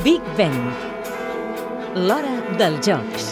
Big Ben. L'hora dels jocs.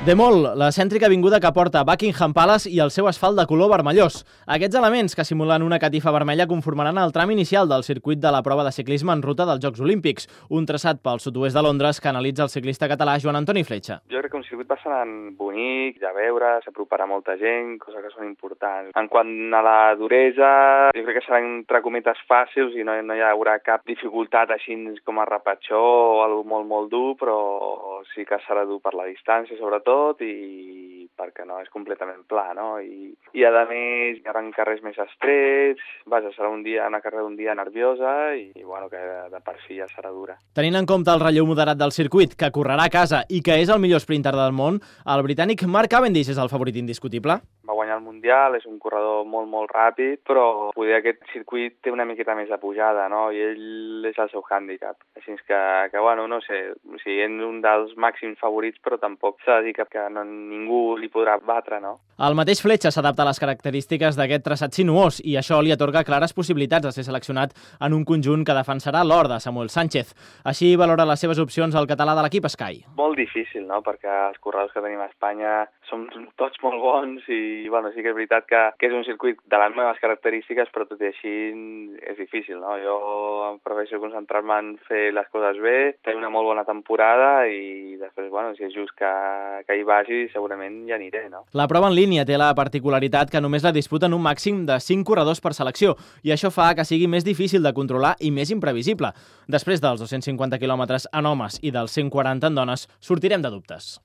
De molt, la cèntrica avinguda que porta Buckingham Palace i el seu asfalt de color vermellós. Aquests elements, que simulen una catifa vermella, conformaran el tram inicial del circuit de la prova de ciclisme en ruta dels Jocs Olímpics, un traçat pel sud-oest de Londres que analitza el ciclista català Joan Antoni Fletxa. Jo que un circuit bastant bonic, de veure, s'aproparà molta gent, coses que són importants. En quant a la duresa, jo crec que seran entre cometes fàcils i no, no hi haurà cap dificultat així com a repatxó o molt, molt dur, però sí que serà dur per la distància, sobretot, i perquè no és completament pla, no? I, i a més hi haurà carrers més estrets, vaja, serà un dia, una carrera d'un dia nerviosa i, i bueno, que de, de per si ja serà dura. Tenint en compte el relleu moderat del circuit, que correrà a casa i que és el millor sprinter del món, el britànic Mark Cavendish és el favorit indiscutible? Mundial, és un corredor molt, molt ràpid, però poder aquest circuit té una miqueta més de pujada, no? I ell és el seu hàndicap. Així que, que bueno, no sé, o sigui, és un dels màxims favorits, però tampoc s'ha de dir que, que no, ningú li podrà batre, no? El mateix Fletxa s'adapta a les característiques d'aquest traçat sinuós i això li atorga clares possibilitats de ser seleccionat en un conjunt que defensarà l'or de Samuel Sánchez. Així valora les seves opcions el català de l'equip Sky. Molt difícil, no?, perquè els corredors que tenim a Espanya són tots molt bons i, bueno, sí és veritat que, que és un circuit de les meves característiques, però tot i així és difícil, no? Jo em prefereixo concentrar-me en fer les coses bé, tenir una molt bona temporada i després, bueno, si és just que, que hi vagi, segurament ja aniré, no? La prova en línia té la particularitat que només la disputen un màxim de 5 corredors per selecció i això fa que sigui més difícil de controlar i més imprevisible. Després dels 250 quilòmetres en homes i dels 140 en dones, sortirem de dubtes.